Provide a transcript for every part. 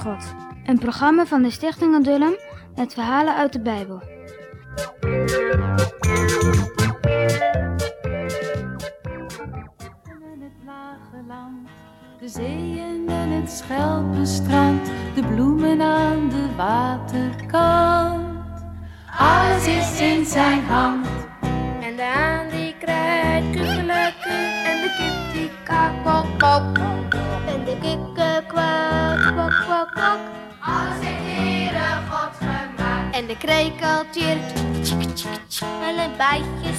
God. Een programma van de Stichting Adullam met verhalen uit de Bijbel. In het lage land, de zeeën en het schelpenstrand, de bloemen aan de waterkant. Alles is in zijn hand. En de haan die krijgt kukkeleku En de kip die kaak de krekel tjert tjik tjik tjik En het bijtje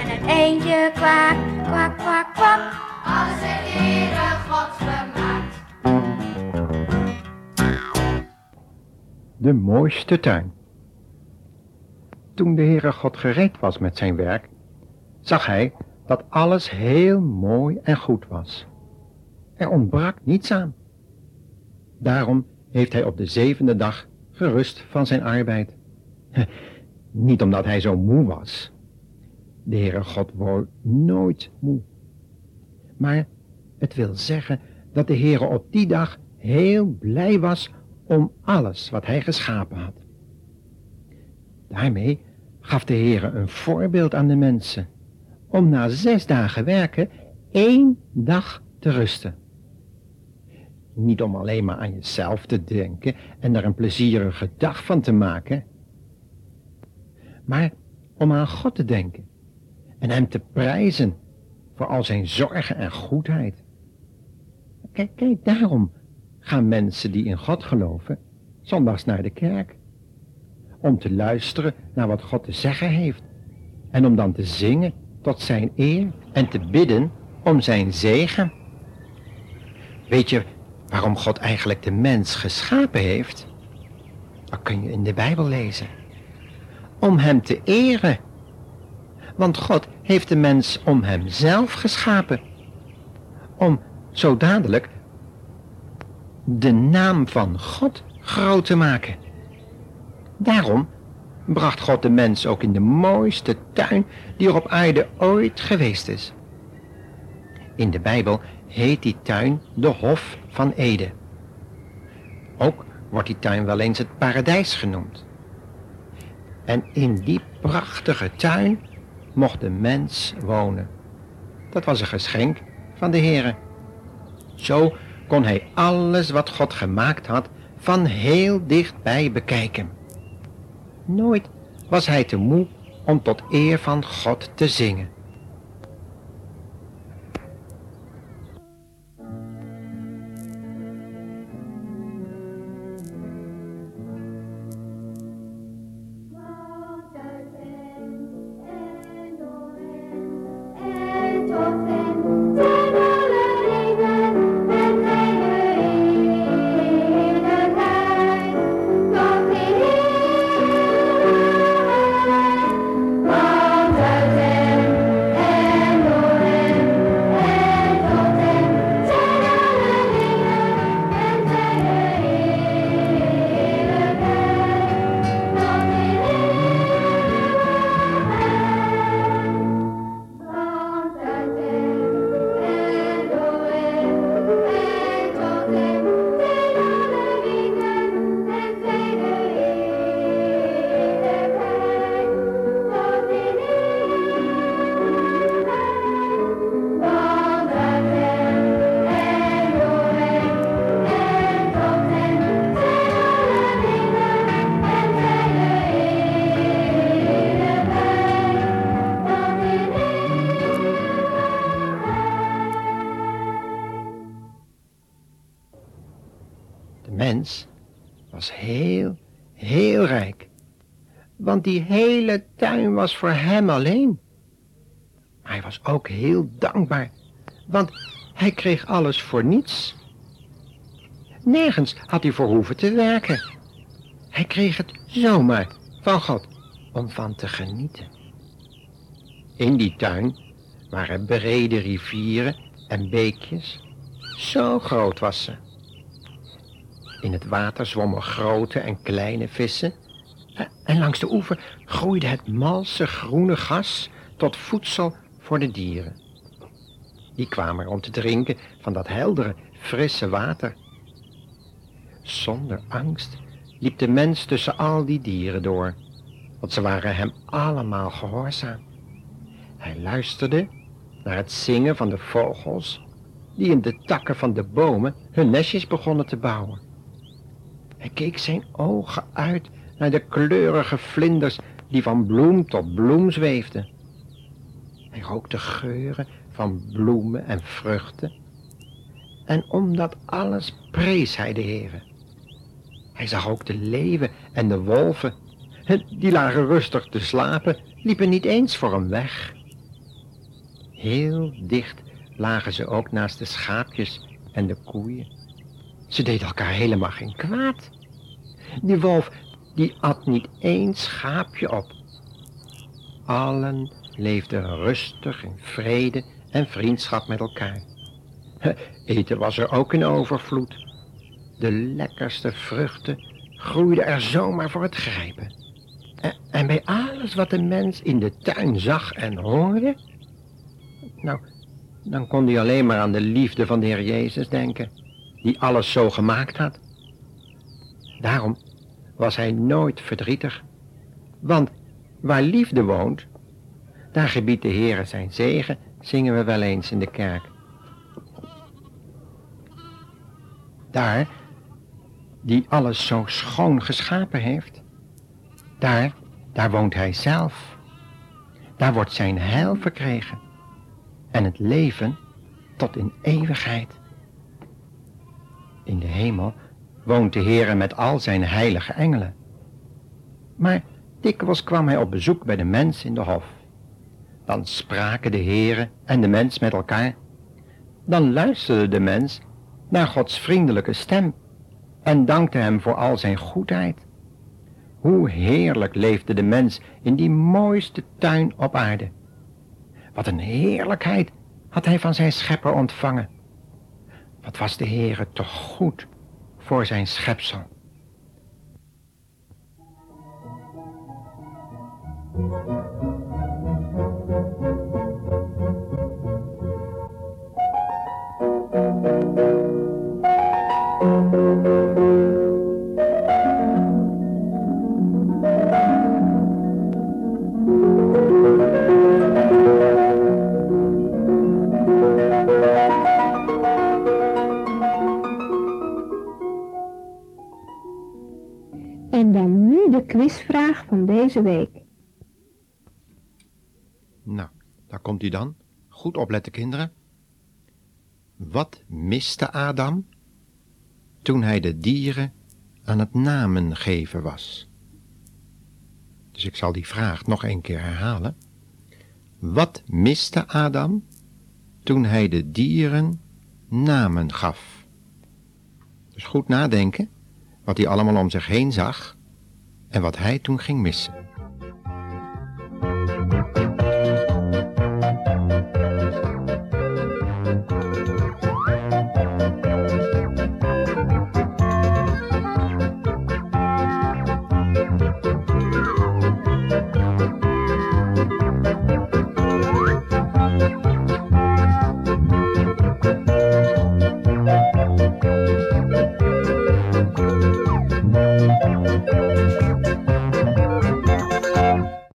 En het eendje kwak kwak kwak kwak Alles heeft Heere God gemaakt. De mooiste tuin. Toen de Heere God gereed was met zijn werk, zag hij dat alles heel mooi en goed was. Er ontbrak niets aan. Daarom heeft hij op de zevende dag gerust van zijn arbeid. Niet omdat hij zo moe was. De Heere God wordt nooit moe. Maar het wil zeggen dat de Heere op die dag heel blij was om alles wat hij geschapen had. Daarmee gaf de Heere een voorbeeld aan de mensen om na zes dagen werken één dag te rusten. Niet om alleen maar aan jezelf te denken en er een plezierige dag van te maken, maar om aan God te denken en Hem te prijzen voor al zijn zorgen en goedheid. Kijk, kijk, daarom gaan mensen die in God geloven zondags naar de kerk. Om te luisteren naar wat God te zeggen heeft. En om dan te zingen tot zijn eer en te bidden om zijn zegen. Weet je waarom God eigenlijk de mens geschapen heeft? Dat kun je in de Bijbel lezen. Om hem te eren. Want God heeft de mens om hemzelf geschapen. Om zo dadelijk de naam van God groot te maken. Daarom bracht God de mens ook in de mooiste tuin die er op aarde ooit geweest is. In de Bijbel heet die tuin de Hof van Eden. Ook wordt die tuin wel eens het paradijs genoemd. En in die prachtige tuin mocht de mens wonen. Dat was een geschenk van de Heere. Zo kon hij alles wat God gemaakt had van heel dichtbij bekijken. Nooit was hij te moe om tot eer van God te zingen. Want die hele tuin was voor hem alleen. Maar hij was ook heel dankbaar. Want hij kreeg alles voor niets. Nergens had hij voor hoeven te werken. Hij kreeg het zomaar van God om van te genieten. In die tuin waren brede rivieren en beekjes. Zo groot was ze. In het water zwommen grote en kleine vissen. En langs de oever groeide het malse groene gas tot voedsel voor de dieren. Die kwamen er om te drinken van dat heldere, frisse water. Zonder angst liep de mens tussen al die dieren door, want ze waren hem allemaal gehoorzaam. Hij luisterde naar het zingen van de vogels die in de takken van de bomen hun nestjes begonnen te bouwen. Hij keek zijn ogen uit naar de kleurige vlinders die van bloem tot bloem zweefden. Hij rook de geuren van bloemen en vruchten. En om dat alles prees hij de Heere. Hij zag ook de leeuwen en de wolven. Die lagen rustig te slapen, liepen niet eens voor hem weg. Heel dicht lagen ze ook naast de schaapjes en de koeien. Ze deden elkaar helemaal geen kwaad. Die wolf, die at niet één schaapje op. Allen leefden rustig in vrede en vriendschap met elkaar. Eten was er ook in overvloed. De lekkerste vruchten groeiden er zomaar voor het grijpen. En, bij alles wat de mens in de tuin zag en hoorde, nou, dan kon hij alleen maar aan de liefde van de Heer Jezus denken, die alles zo gemaakt had. Daarom was hij nooit verdrietig, want waar liefde woont, daar gebiedt de Heer zijn zegen, zingen we wel eens in de kerk. Daar, die alles zo schoon geschapen heeft, daar, daar woont hij zelf. Daar wordt zijn heil verkregen en het leven tot in eeuwigheid. In de hemel woont de Heere met al zijn heilige engelen. Maar dikwijls kwam hij op bezoek bij de mens in de hof. Dan spraken de Heere en de mens met elkaar. Dan luisterde de mens naar Gods vriendelijke stem en dankte hem voor al zijn goedheid. Hoe heerlijk leefde de mens in die mooiste tuin op aarde. Wat een heerlijkheid had hij van zijn schepper ontvangen. Wat was de Heere toch goed voor zijn schepsel. Quizvraag van deze week. Nou, daar komt hij dan. Goed opletten, kinderen. Wat miste Adam toen hij de dieren aan het namen geven was? Dus ik zal die vraag nog een keer herhalen. Wat miste Adam toen hij de dieren namen gaf? Dus goed nadenken wat hij allemaal om zich heen zag en wat hij toen ging missen.